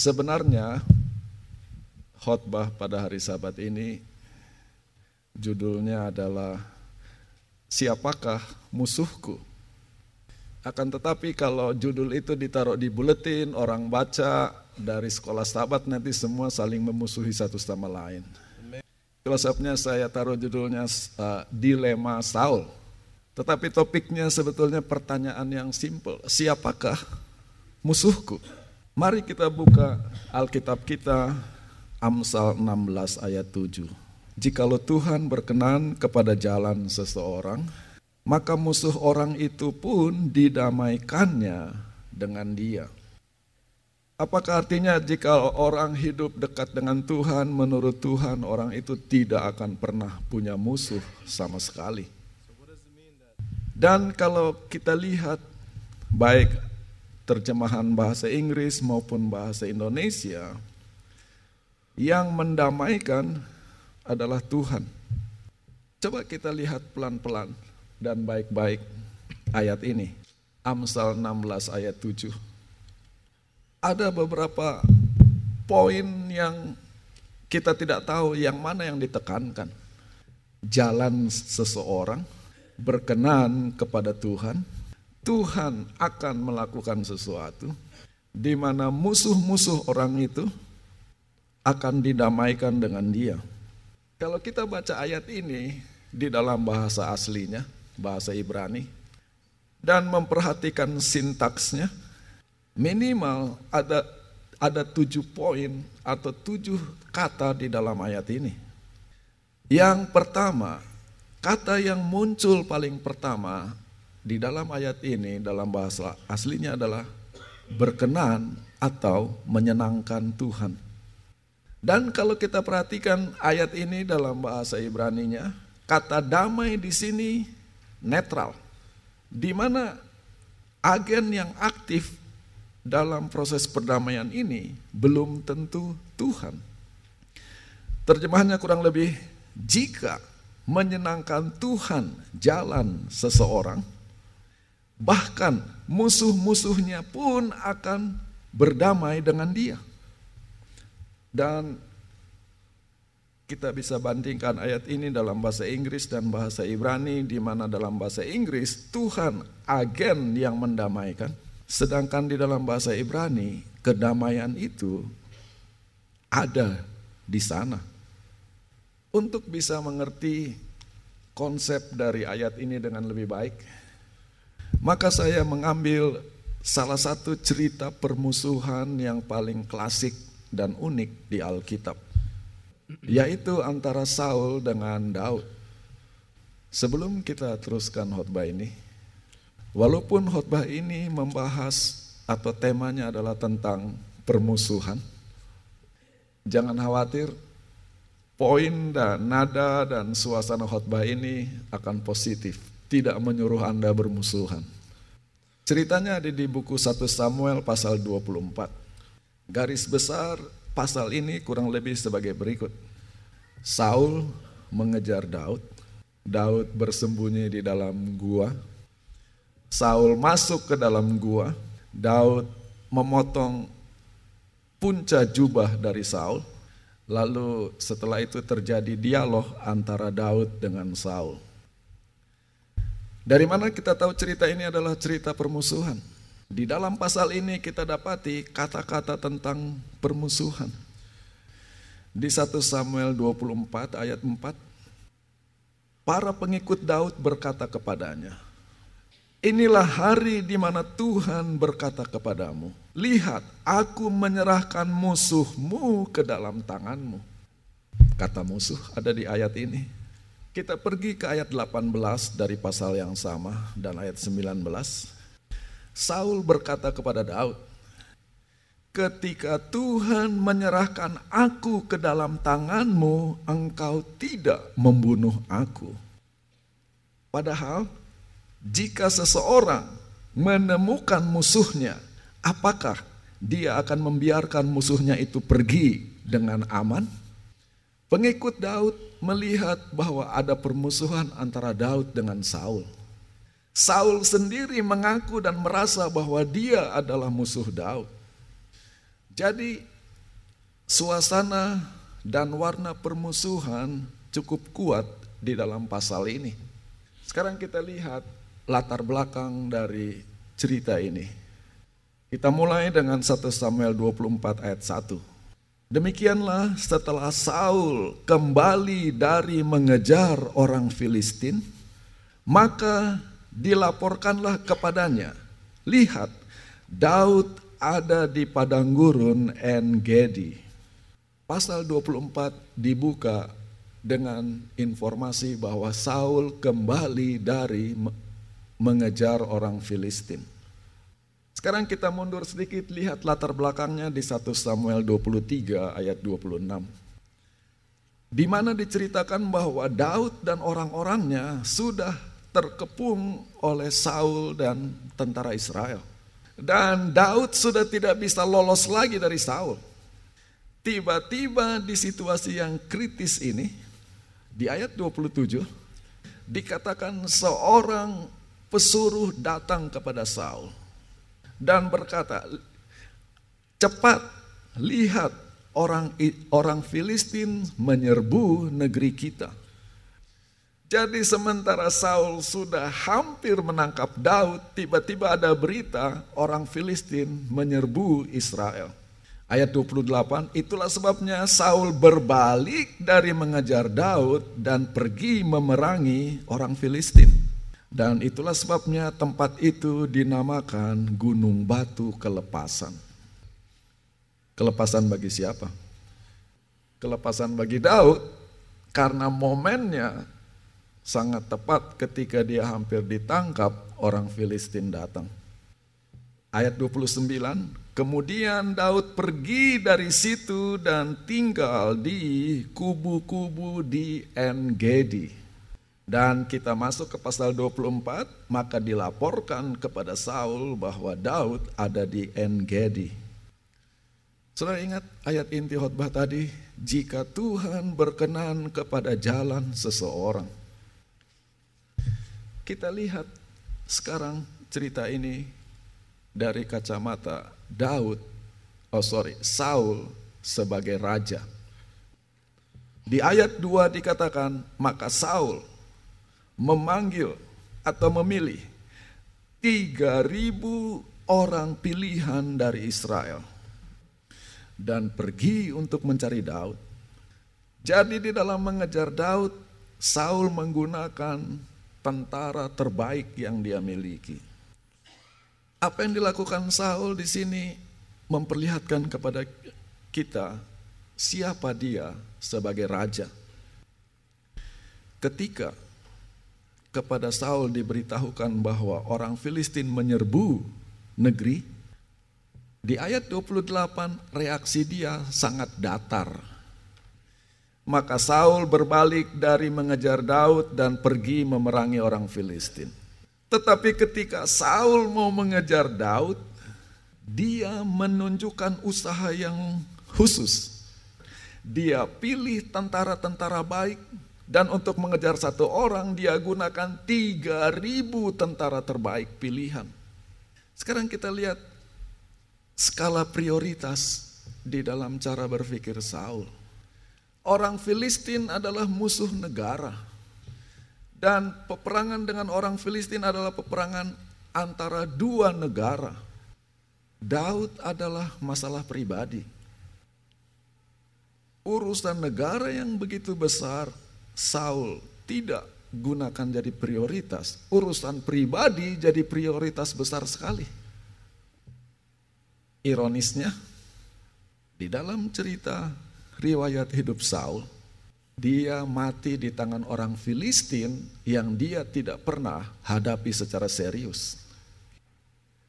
Sebenarnya khotbah pada hari Sabat ini judulnya adalah Siapakah musuhku? Akan tetapi kalau judul itu ditaruh di buletin, orang baca dari sekolah sahabat nanti semua saling memusuhi satu sama lain. Filosofnya saya taruh judulnya uh, Dilema Saul. Tetapi topiknya sebetulnya pertanyaan yang simple. Siapakah musuhku? Mari kita buka Alkitab kita Amsal 16 ayat 7. Jikalau Tuhan berkenan kepada jalan seseorang, maka musuh orang itu pun didamaikannya dengan dia. Apakah artinya jika orang hidup dekat dengan Tuhan, menurut Tuhan orang itu tidak akan pernah punya musuh sama sekali. Dan kalau kita lihat baik terjemahan bahasa Inggris maupun bahasa Indonesia, yang mendamaikan adalah Tuhan. Coba kita lihat pelan-pelan dan baik-baik ayat ini. Amsal 16 ayat 7. Ada beberapa poin yang kita tidak tahu yang mana yang ditekankan. Jalan seseorang berkenan kepada Tuhan, Tuhan akan melakukan sesuatu di mana musuh-musuh orang itu akan didamaikan dengan dia. Kalau kita baca ayat ini di dalam bahasa aslinya, bahasa Ibrani, dan memperhatikan sintaksnya, minimal ada ada tujuh poin atau tujuh kata di dalam ayat ini. Yang pertama, kata yang muncul paling pertama di dalam ayat ini dalam bahasa aslinya adalah berkenan atau menyenangkan Tuhan. Dan kalau kita perhatikan ayat ini dalam bahasa Ibrani-nya, kata damai di sini netral. Di mana agen yang aktif dalam proses perdamaian ini belum tentu Tuhan. Terjemahannya kurang lebih jika menyenangkan Tuhan jalan seseorang, bahkan musuh-musuhnya pun akan berdamai dengan dia. Dan kita bisa bandingkan ayat ini dalam bahasa Inggris dan bahasa Ibrani di mana dalam bahasa Inggris Tuhan agen yang mendamaikan sedangkan di dalam bahasa Ibrani kedamaian itu ada di sana. Untuk bisa mengerti konsep dari ayat ini dengan lebih baik, maka saya mengambil salah satu cerita permusuhan yang paling klasik dan unik di Alkitab, yaitu antara Saul dengan Daud. Sebelum kita teruskan khotbah ini, walaupun khotbah ini membahas atau temanya adalah tentang permusuhan, jangan khawatir, poin dan nada dan suasana khotbah ini akan positif, tidak menyuruh Anda bermusuhan. Ceritanya ada di buku 1 Samuel pasal 24. Garis besar pasal ini kurang lebih sebagai berikut. Saul mengejar Daud. Daud bersembunyi di dalam gua. Saul masuk ke dalam gua. Daud memotong punca jubah dari Saul. Lalu setelah itu terjadi dialog antara Daud dengan Saul. Dari mana kita tahu cerita ini adalah cerita permusuhan? Di dalam pasal ini kita dapati kata-kata tentang permusuhan. Di 1 Samuel 24 ayat 4, para pengikut Daud berkata kepadanya, Inilah hari di mana Tuhan berkata kepadamu, Lihat, aku menyerahkan musuhmu ke dalam tanganmu. Kata musuh ada di ayat ini. Kita pergi ke ayat 18 dari pasal yang sama dan ayat 19. Saul berkata kepada Daud, Ketika Tuhan menyerahkan aku ke dalam tanganmu, engkau tidak membunuh aku. Padahal, jika seseorang menemukan musuhnya, apakah dia akan membiarkan musuhnya itu pergi dengan aman? Pengikut Daud melihat bahwa ada permusuhan antara Daud dengan Saul. Saul sendiri mengaku dan merasa bahwa dia adalah musuh Daud. Jadi suasana dan warna permusuhan cukup kuat di dalam pasal ini. Sekarang kita lihat latar belakang dari cerita ini. Kita mulai dengan 1 Samuel 24 ayat 1. Demikianlah setelah Saul kembali dari mengejar orang Filistin, maka dilaporkanlah kepadanya, lihat Daud ada di padang gurun En Gedi. Pasal 24 dibuka dengan informasi bahwa Saul kembali dari mengejar orang Filistin. Sekarang kita mundur sedikit lihat latar belakangnya di 1 Samuel 23 ayat 26. Di mana diceritakan bahwa Daud dan orang-orangnya sudah terkepung oleh Saul dan tentara Israel. Dan Daud sudah tidak bisa lolos lagi dari Saul. Tiba-tiba di situasi yang kritis ini, di ayat 27, dikatakan seorang pesuruh datang kepada Saul dan berkata, "Cepat lihat orang orang Filistin menyerbu negeri kita." Jadi sementara Saul sudah hampir menangkap Daud, tiba-tiba ada berita orang Filistin menyerbu Israel. Ayat 28, itulah sebabnya Saul berbalik dari mengejar Daud dan pergi memerangi orang Filistin. Dan itulah sebabnya tempat itu dinamakan Gunung Batu Kelepasan. Kelepasan bagi siapa? Kelepasan bagi Daud karena momennya sangat tepat ketika dia hampir ditangkap orang Filistin datang. Ayat 29, kemudian Daud pergi dari situ dan tinggal di kubu-kubu di En-Gedi dan kita masuk ke pasal 24, maka dilaporkan kepada Saul bahwa Daud ada di En-Gedi. Saudara ingat ayat inti khotbah tadi, jika Tuhan berkenan kepada jalan seseorang. Kita lihat sekarang cerita ini dari kacamata Daud, oh sorry, Saul sebagai raja. Di ayat 2 dikatakan, maka Saul memanggil atau memilih 3000 orang pilihan dari Israel dan pergi untuk mencari Daud. Jadi di dalam mengejar Daud, Saul menggunakan tentara terbaik yang dia miliki. Apa yang dilakukan Saul di sini memperlihatkan kepada kita siapa dia sebagai raja. Ketika kepada Saul diberitahukan bahwa orang Filistin menyerbu negeri, di ayat 28 reaksi dia sangat datar. Maka Saul berbalik dari mengejar Daud dan pergi memerangi orang Filistin. Tetapi ketika Saul mau mengejar Daud, dia menunjukkan usaha yang khusus. Dia pilih tentara-tentara baik dan untuk mengejar satu orang dia gunakan 3000 tentara terbaik pilihan. Sekarang kita lihat skala prioritas di dalam cara berpikir Saul. Orang Filistin adalah musuh negara. Dan peperangan dengan orang Filistin adalah peperangan antara dua negara. Daud adalah masalah pribadi. Urusan negara yang begitu besar Saul tidak gunakan jadi prioritas. Urusan pribadi jadi prioritas besar sekali. Ironisnya, di dalam cerita riwayat hidup Saul, dia mati di tangan orang Filistin yang dia tidak pernah hadapi secara serius.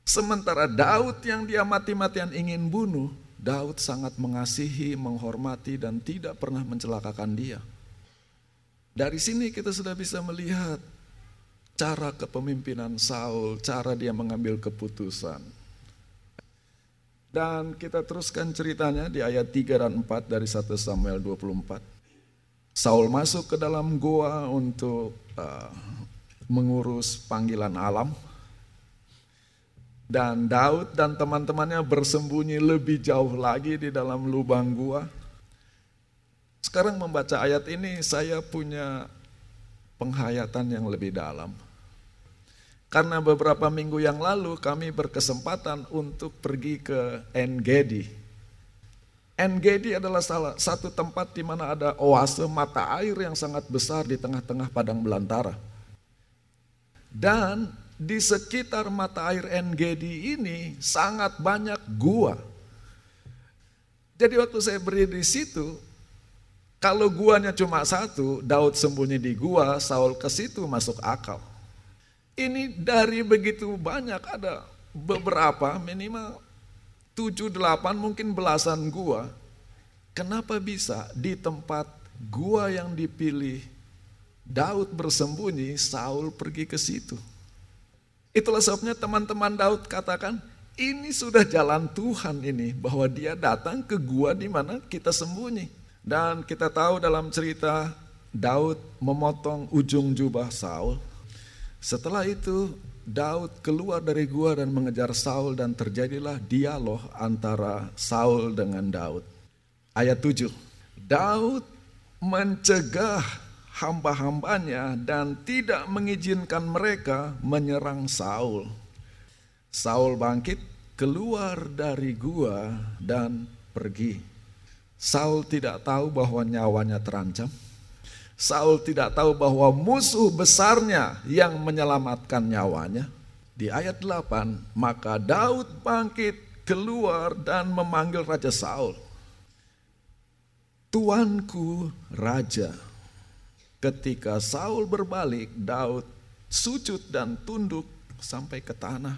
Sementara Daud yang dia mati-matian ingin bunuh, Daud sangat mengasihi, menghormati, dan tidak pernah mencelakakan dia. Dari sini kita sudah bisa melihat cara kepemimpinan Saul, cara dia mengambil keputusan. Dan kita teruskan ceritanya di ayat 3 dan 4 dari 1 Samuel 24. Saul masuk ke dalam goa untuk uh, mengurus panggilan alam. Dan Daud dan teman-temannya bersembunyi lebih jauh lagi di dalam lubang gua. Sekarang membaca ayat ini saya punya penghayatan yang lebih dalam. Karena beberapa minggu yang lalu kami berkesempatan untuk pergi ke Engedi. Engedi adalah salah satu tempat di mana ada oase mata air yang sangat besar di tengah-tengah padang belantara. Dan di sekitar mata air Engedi ini sangat banyak gua. Jadi waktu saya berdiri di situ, kalau guanya cuma satu, Daud sembunyi di gua, Saul ke situ masuk akal. Ini dari begitu banyak ada beberapa minimal tujuh delapan mungkin belasan gua. Kenapa bisa di tempat gua yang dipilih Daud bersembunyi, Saul pergi ke situ? Itulah sebabnya teman-teman Daud katakan, ini sudah jalan Tuhan ini, bahwa dia datang ke gua di mana kita sembunyi. Dan kita tahu dalam cerita Daud memotong ujung jubah Saul. Setelah itu Daud keluar dari gua dan mengejar Saul dan terjadilah dialog antara Saul dengan Daud. Ayat 7. Daud mencegah hamba-hambanya dan tidak mengizinkan mereka menyerang Saul. Saul bangkit keluar dari gua dan pergi. Saul tidak tahu bahwa nyawanya terancam. Saul tidak tahu bahwa musuh besarnya yang menyelamatkan nyawanya. Di ayat 8, maka Daud bangkit keluar dan memanggil Raja Saul. Tuanku Raja, Ketika Saul berbalik, Daud sujud dan tunduk sampai ke tanah.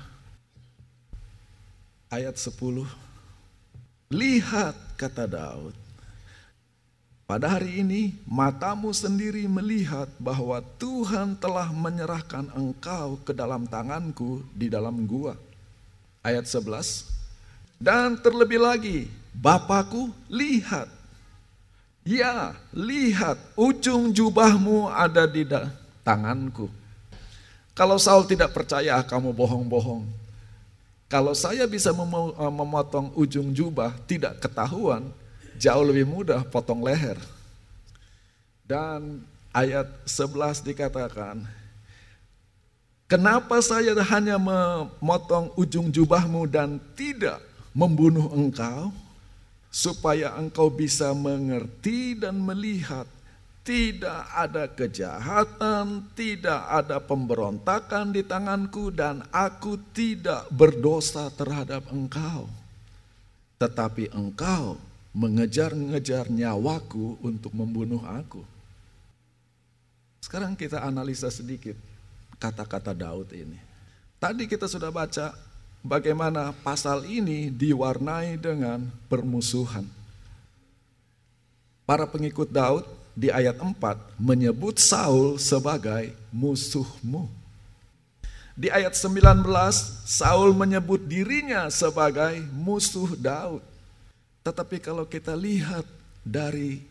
Ayat 10. Lihat kata Daud. Pada hari ini matamu sendiri melihat bahwa Tuhan telah menyerahkan engkau ke dalam tanganku di dalam gua. Ayat 11. Dan terlebih lagi, Bapakku lihat Ya, lihat ujung jubahmu ada di tanganku. Kalau Saul tidak percaya kamu bohong-bohong. Kalau saya bisa eh, memotong ujung jubah tidak ketahuan, jauh lebih mudah potong leher. Dan ayat 11 dikatakan, Kenapa saya hanya memotong ujung jubahmu dan tidak membunuh engkau? supaya engkau bisa mengerti dan melihat tidak ada kejahatan, tidak ada pemberontakan di tanganku dan aku tidak berdosa terhadap engkau. Tetapi engkau mengejar-ngejar nyawaku untuk membunuh aku. Sekarang kita analisa sedikit kata-kata Daud ini. Tadi kita sudah baca bagaimana pasal ini diwarnai dengan permusuhan. Para pengikut Daud di ayat 4 menyebut Saul sebagai musuhmu. Di ayat 19 Saul menyebut dirinya sebagai musuh Daud. Tetapi kalau kita lihat dari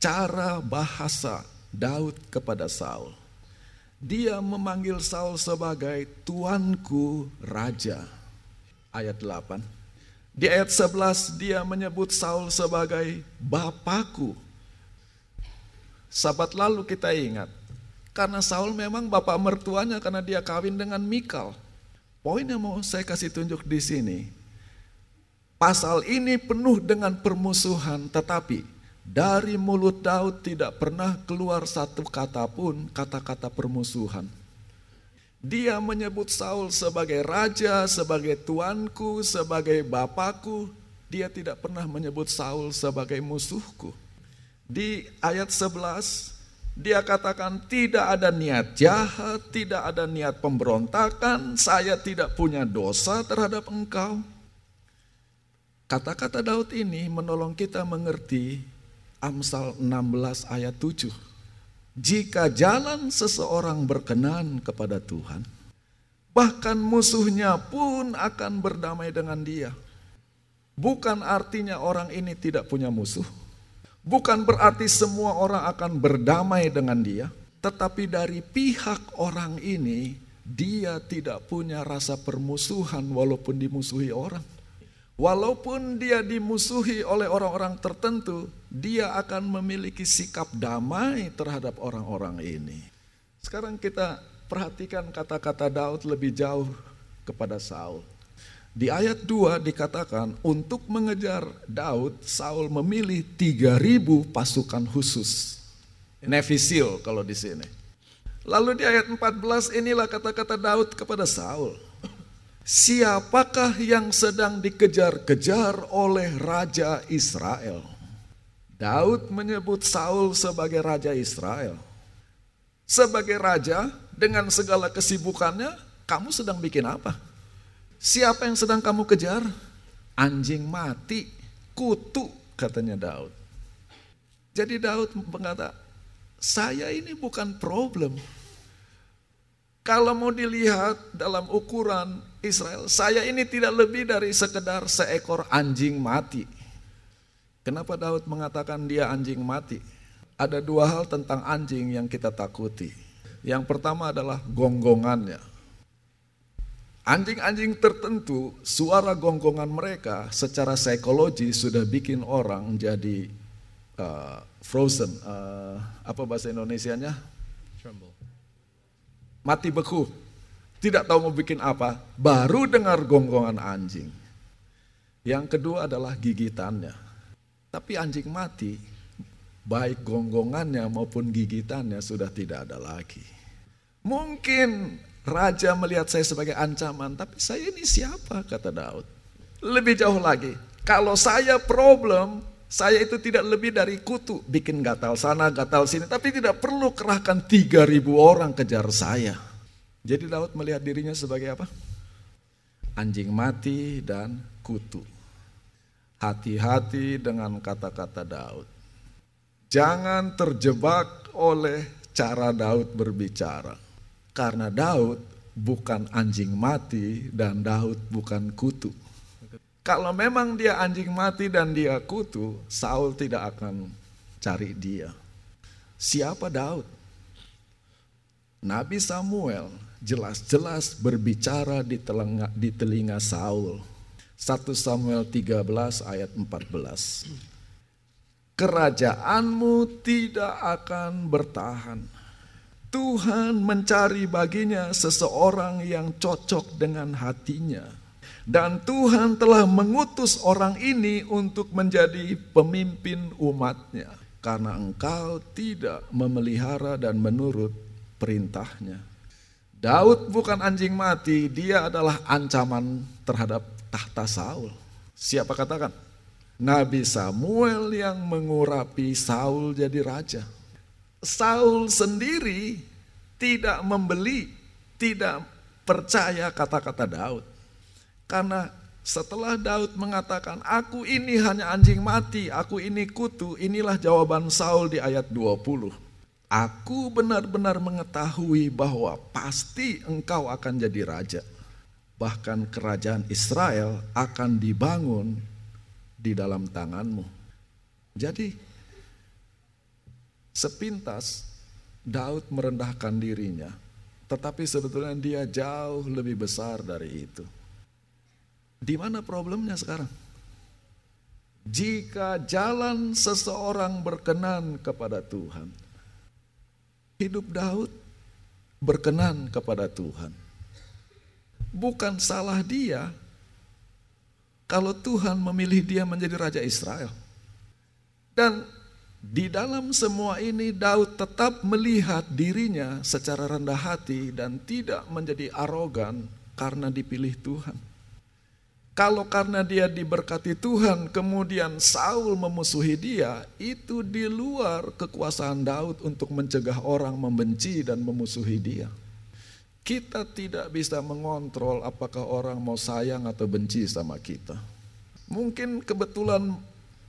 cara bahasa Daud kepada Saul, dia memanggil Saul sebagai tuanku raja ayat 8. Di ayat 11 dia menyebut Saul sebagai bapakku. Sabat lalu kita ingat, karena Saul memang bapak mertuanya karena dia kawin dengan Mikal. Poin yang mau saya kasih tunjuk di sini, pasal ini penuh dengan permusuhan, tetapi dari mulut Daud tidak pernah keluar satu kata pun kata-kata permusuhan. Dia menyebut Saul sebagai raja, sebagai tuanku, sebagai bapakku. Dia tidak pernah menyebut Saul sebagai musuhku. Di ayat 11, dia katakan tidak ada niat jahat, tidak ada niat pemberontakan, saya tidak punya dosa terhadap engkau. Kata-kata Daud ini menolong kita mengerti Amsal 16 ayat 7 jika jalan seseorang berkenan kepada Tuhan, bahkan musuhnya pun akan berdamai dengan dia. Bukan artinya orang ini tidak punya musuh. Bukan berarti semua orang akan berdamai dengan dia. Tetapi dari pihak orang ini, dia tidak punya rasa permusuhan walaupun dimusuhi orang. Walaupun dia dimusuhi oleh orang-orang tertentu, dia akan memiliki sikap damai terhadap orang-orang ini. Sekarang kita perhatikan kata-kata Daud lebih jauh kepada Saul. Di ayat 2 dikatakan untuk mengejar Daud, Saul memilih 3000 pasukan khusus. Nefisil kalau di sini. Lalu di ayat 14 inilah kata-kata Daud kepada Saul. Siapakah yang sedang dikejar-kejar oleh Raja Israel? Daud menyebut Saul sebagai Raja Israel. Sebagai Raja dengan segala kesibukannya, kamu sedang bikin apa? Siapa yang sedang kamu kejar? Anjing mati, kutu katanya Daud. Jadi Daud berkata, saya ini bukan problem. Kalau mau dilihat dalam ukuran Israel, saya ini tidak lebih dari sekedar seekor anjing mati. Kenapa Daud mengatakan dia anjing mati? Ada dua hal tentang anjing yang kita takuti. Yang pertama adalah gonggongannya. Anjing-anjing tertentu, suara gonggongan mereka secara psikologi sudah bikin orang jadi uh, frozen. Uh, apa bahasa Indonesianya? Tremble mati beku, tidak tahu mau bikin apa, baru dengar gonggongan anjing. Yang kedua adalah gigitannya. Tapi anjing mati, baik gonggongannya maupun gigitannya sudah tidak ada lagi. Mungkin raja melihat saya sebagai ancaman, tapi saya ini siapa kata Daud. Lebih jauh lagi, kalau saya problem, saya itu tidak lebih dari kutu, bikin gatal sana, gatal sini, tapi tidak perlu kerahkan 3000 orang kejar saya. Jadi Daud melihat dirinya sebagai apa? Anjing mati dan kutu. Hati-hati dengan kata-kata Daud. Jangan terjebak oleh cara Daud berbicara. Karena Daud bukan anjing mati dan Daud bukan kutu. Kalau memang dia anjing mati dan dia kutu, Saul tidak akan cari dia. Siapa Daud? Nabi Samuel jelas-jelas berbicara di telinga, di telinga Saul. 1 Samuel 13 ayat 14. Kerajaanmu tidak akan bertahan. Tuhan mencari baginya seseorang yang cocok dengan hatinya dan Tuhan telah mengutus orang ini untuk menjadi pemimpin umatnya. Karena engkau tidak memelihara dan menurut perintahnya. Daud bukan anjing mati, dia adalah ancaman terhadap tahta Saul. Siapa katakan? Nabi Samuel yang mengurapi Saul jadi raja. Saul sendiri tidak membeli, tidak percaya kata-kata Daud. Karena setelah Daud mengatakan, aku ini hanya anjing mati, aku ini kutu, inilah jawaban Saul di ayat 20. Aku benar-benar mengetahui bahwa pasti engkau akan jadi raja. Bahkan kerajaan Israel akan dibangun di dalam tanganmu. Jadi sepintas Daud merendahkan dirinya, tetapi sebetulnya dia jauh lebih besar dari itu. Di mana problemnya sekarang? Jika jalan seseorang berkenan kepada Tuhan, hidup Daud berkenan kepada Tuhan. Bukan salah dia kalau Tuhan memilih dia menjadi raja Israel. Dan di dalam semua ini Daud tetap melihat dirinya secara rendah hati dan tidak menjadi arogan karena dipilih Tuhan. Kalau karena dia diberkati Tuhan, kemudian Saul memusuhi dia, itu di luar kekuasaan Daud untuk mencegah orang membenci dan memusuhi dia. Kita tidak bisa mengontrol apakah orang mau sayang atau benci sama kita. Mungkin kebetulan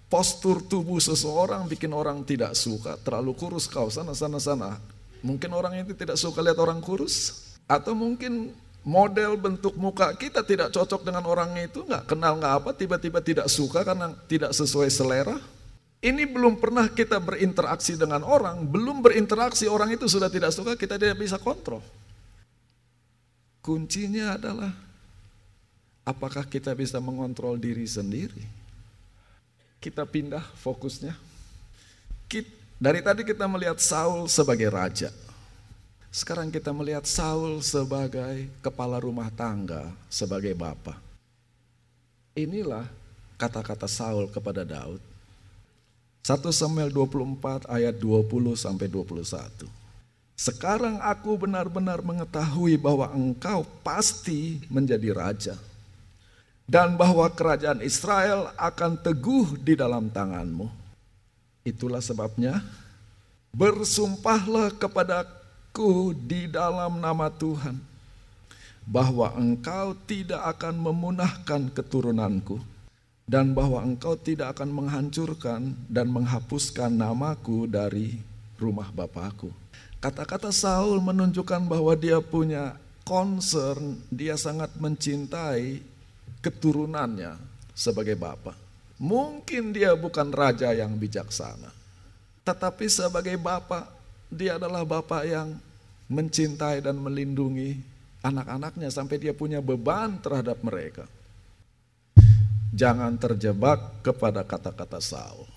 postur tubuh seseorang bikin orang tidak suka, terlalu kurus kau sana sana sana. Mungkin orang itu tidak suka lihat orang kurus, atau mungkin model bentuk muka kita tidak cocok dengan orang itu, nggak kenal nggak apa, tiba-tiba tidak suka karena tidak sesuai selera. Ini belum pernah kita berinteraksi dengan orang, belum berinteraksi orang itu sudah tidak suka, kita tidak bisa kontrol. kuncinya adalah apakah kita bisa mengontrol diri sendiri. Kita pindah fokusnya. Dari tadi kita melihat Saul sebagai raja. Sekarang kita melihat Saul sebagai kepala rumah tangga, sebagai bapak. Inilah kata-kata Saul kepada Daud. 1 Samuel 24 ayat 20 sampai 21. Sekarang aku benar-benar mengetahui bahwa engkau pasti menjadi raja. Dan bahwa kerajaan Israel akan teguh di dalam tanganmu. Itulah sebabnya bersumpahlah kepadaku di dalam nama Tuhan bahwa engkau tidak akan memunahkan keturunanku dan bahwa engkau tidak akan menghancurkan dan menghapuskan namaku dari rumah bapakku. Kata-kata Saul menunjukkan bahwa dia punya concern, dia sangat mencintai keturunannya sebagai bapak. Mungkin dia bukan raja yang bijaksana, tetapi sebagai bapak, dia adalah bapak yang mencintai dan melindungi anak-anaknya sampai dia punya beban terhadap mereka. Jangan terjebak kepada kata-kata Saul.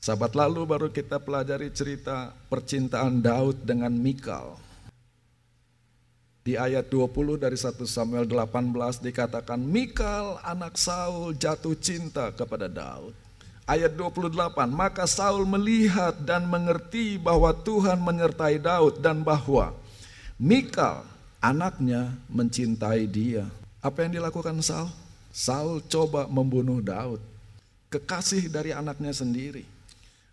Sahabat lalu baru kita pelajari cerita percintaan Daud dengan Mikal. Di ayat 20 dari 1 Samuel 18 dikatakan Mikal anak Saul jatuh cinta kepada Daud. Ayat 28, maka Saul melihat dan mengerti bahwa Tuhan menyertai Daud dan bahwa Mikal anaknya mencintai dia. Apa yang dilakukan Saul? Saul coba membunuh Daud, kekasih dari anaknya sendiri.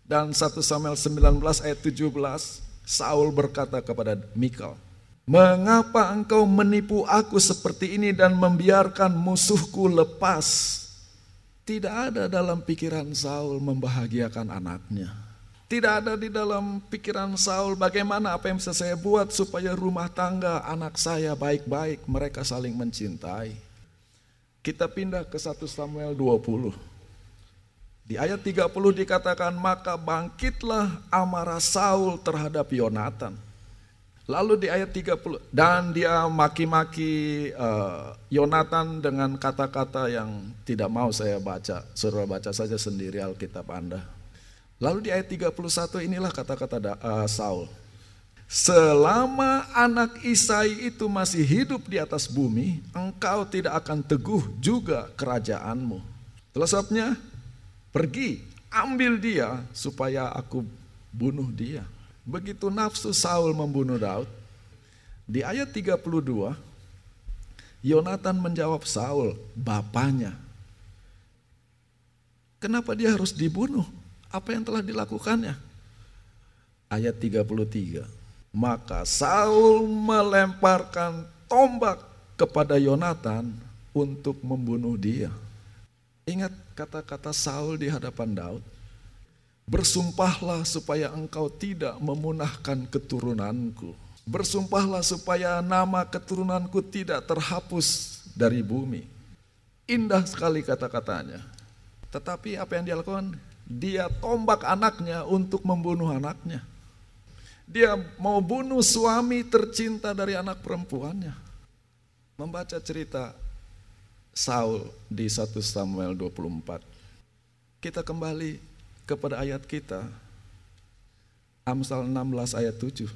Dan 1 Samuel 19 ayat 17, Saul berkata kepada Mikal, Mengapa engkau menipu aku seperti ini dan membiarkan musuhku lepas? Tidak ada dalam pikiran Saul membahagiakan anaknya. Tidak ada di dalam pikiran Saul bagaimana apa yang bisa saya buat supaya rumah tangga anak saya baik-baik, mereka saling mencintai. Kita pindah ke 1 Samuel 20. Di ayat 30 dikatakan, maka bangkitlah amarah Saul terhadap Yonatan. Lalu di ayat 30, dan dia maki-maki uh, Yonatan dengan kata-kata yang tidak mau saya baca. Suruh baca saja sendiri Alkitab Anda. Lalu di ayat 31 inilah kata-kata uh, Saul. Selama anak Isai itu masih hidup di atas bumi, engkau tidak akan teguh juga kerajaanmu. Itulah pergi, ambil dia supaya aku bunuh dia. Begitu nafsu Saul membunuh Daud, di ayat 32, Yonatan menjawab Saul, bapaknya. Kenapa dia harus dibunuh? Apa yang telah dilakukannya? Ayat 33. Maka Saul melemparkan tombak kepada Yonatan untuk membunuh dia. Ingat kata-kata Saul di hadapan Daud. Bersumpahlah supaya engkau tidak memunahkan keturunanku. Bersumpahlah supaya nama keturunanku tidak terhapus dari bumi. Indah sekali kata-katanya. Tetapi apa yang dia lakukan? Dia tombak anaknya untuk membunuh anaknya. Dia mau bunuh suami tercinta dari anak perempuannya. Membaca cerita Saul di 1 Samuel 24. Kita kembali kepada ayat kita. Amsal 16 ayat 7.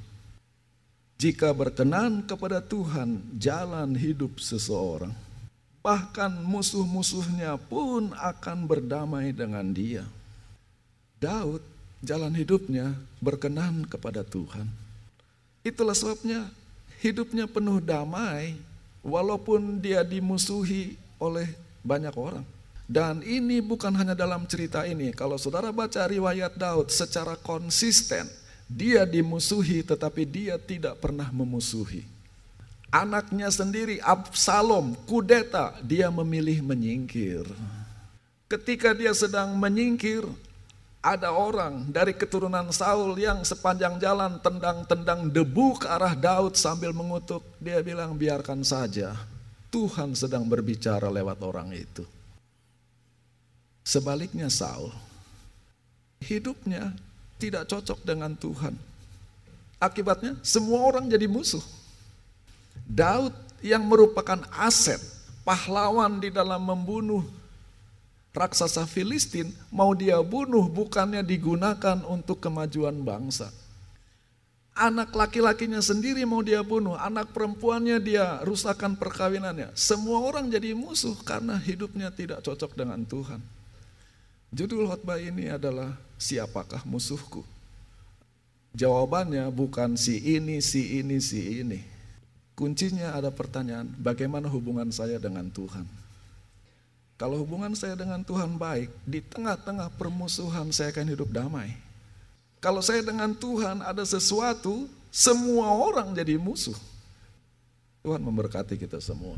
Jika berkenan kepada Tuhan jalan hidup seseorang, bahkan musuh-musuhnya pun akan berdamai dengan dia. Daud jalan hidupnya berkenan kepada Tuhan. Itulah sebabnya hidupnya penuh damai walaupun dia dimusuhi oleh banyak orang. Dan ini bukan hanya dalam cerita ini. Kalau saudara baca riwayat Daud secara konsisten, dia dimusuhi tetapi dia tidak pernah memusuhi. Anaknya sendiri Absalom kudeta, dia memilih menyingkir. Ketika dia sedang menyingkir, ada orang dari keturunan Saul yang sepanjang jalan tendang-tendang debu ke arah Daud sambil mengutuk. Dia bilang biarkan saja, Tuhan sedang berbicara lewat orang itu. Sebaliknya Saul, hidupnya tidak cocok dengan Tuhan. Akibatnya semua orang jadi musuh. Daud yang merupakan aset pahlawan di dalam membunuh raksasa Filistin mau dia bunuh bukannya digunakan untuk kemajuan bangsa. Anak laki-lakinya sendiri mau dia bunuh, anak perempuannya dia rusakkan perkawinannya. Semua orang jadi musuh karena hidupnya tidak cocok dengan Tuhan. Judul khotbah ini adalah siapakah musuhku? Jawabannya bukan si ini, si ini, si ini. Kuncinya ada pertanyaan, bagaimana hubungan saya dengan Tuhan? Kalau hubungan saya dengan Tuhan baik, di tengah-tengah permusuhan saya akan hidup damai. Kalau saya dengan Tuhan ada sesuatu, semua orang jadi musuh. Tuhan memberkati kita semua.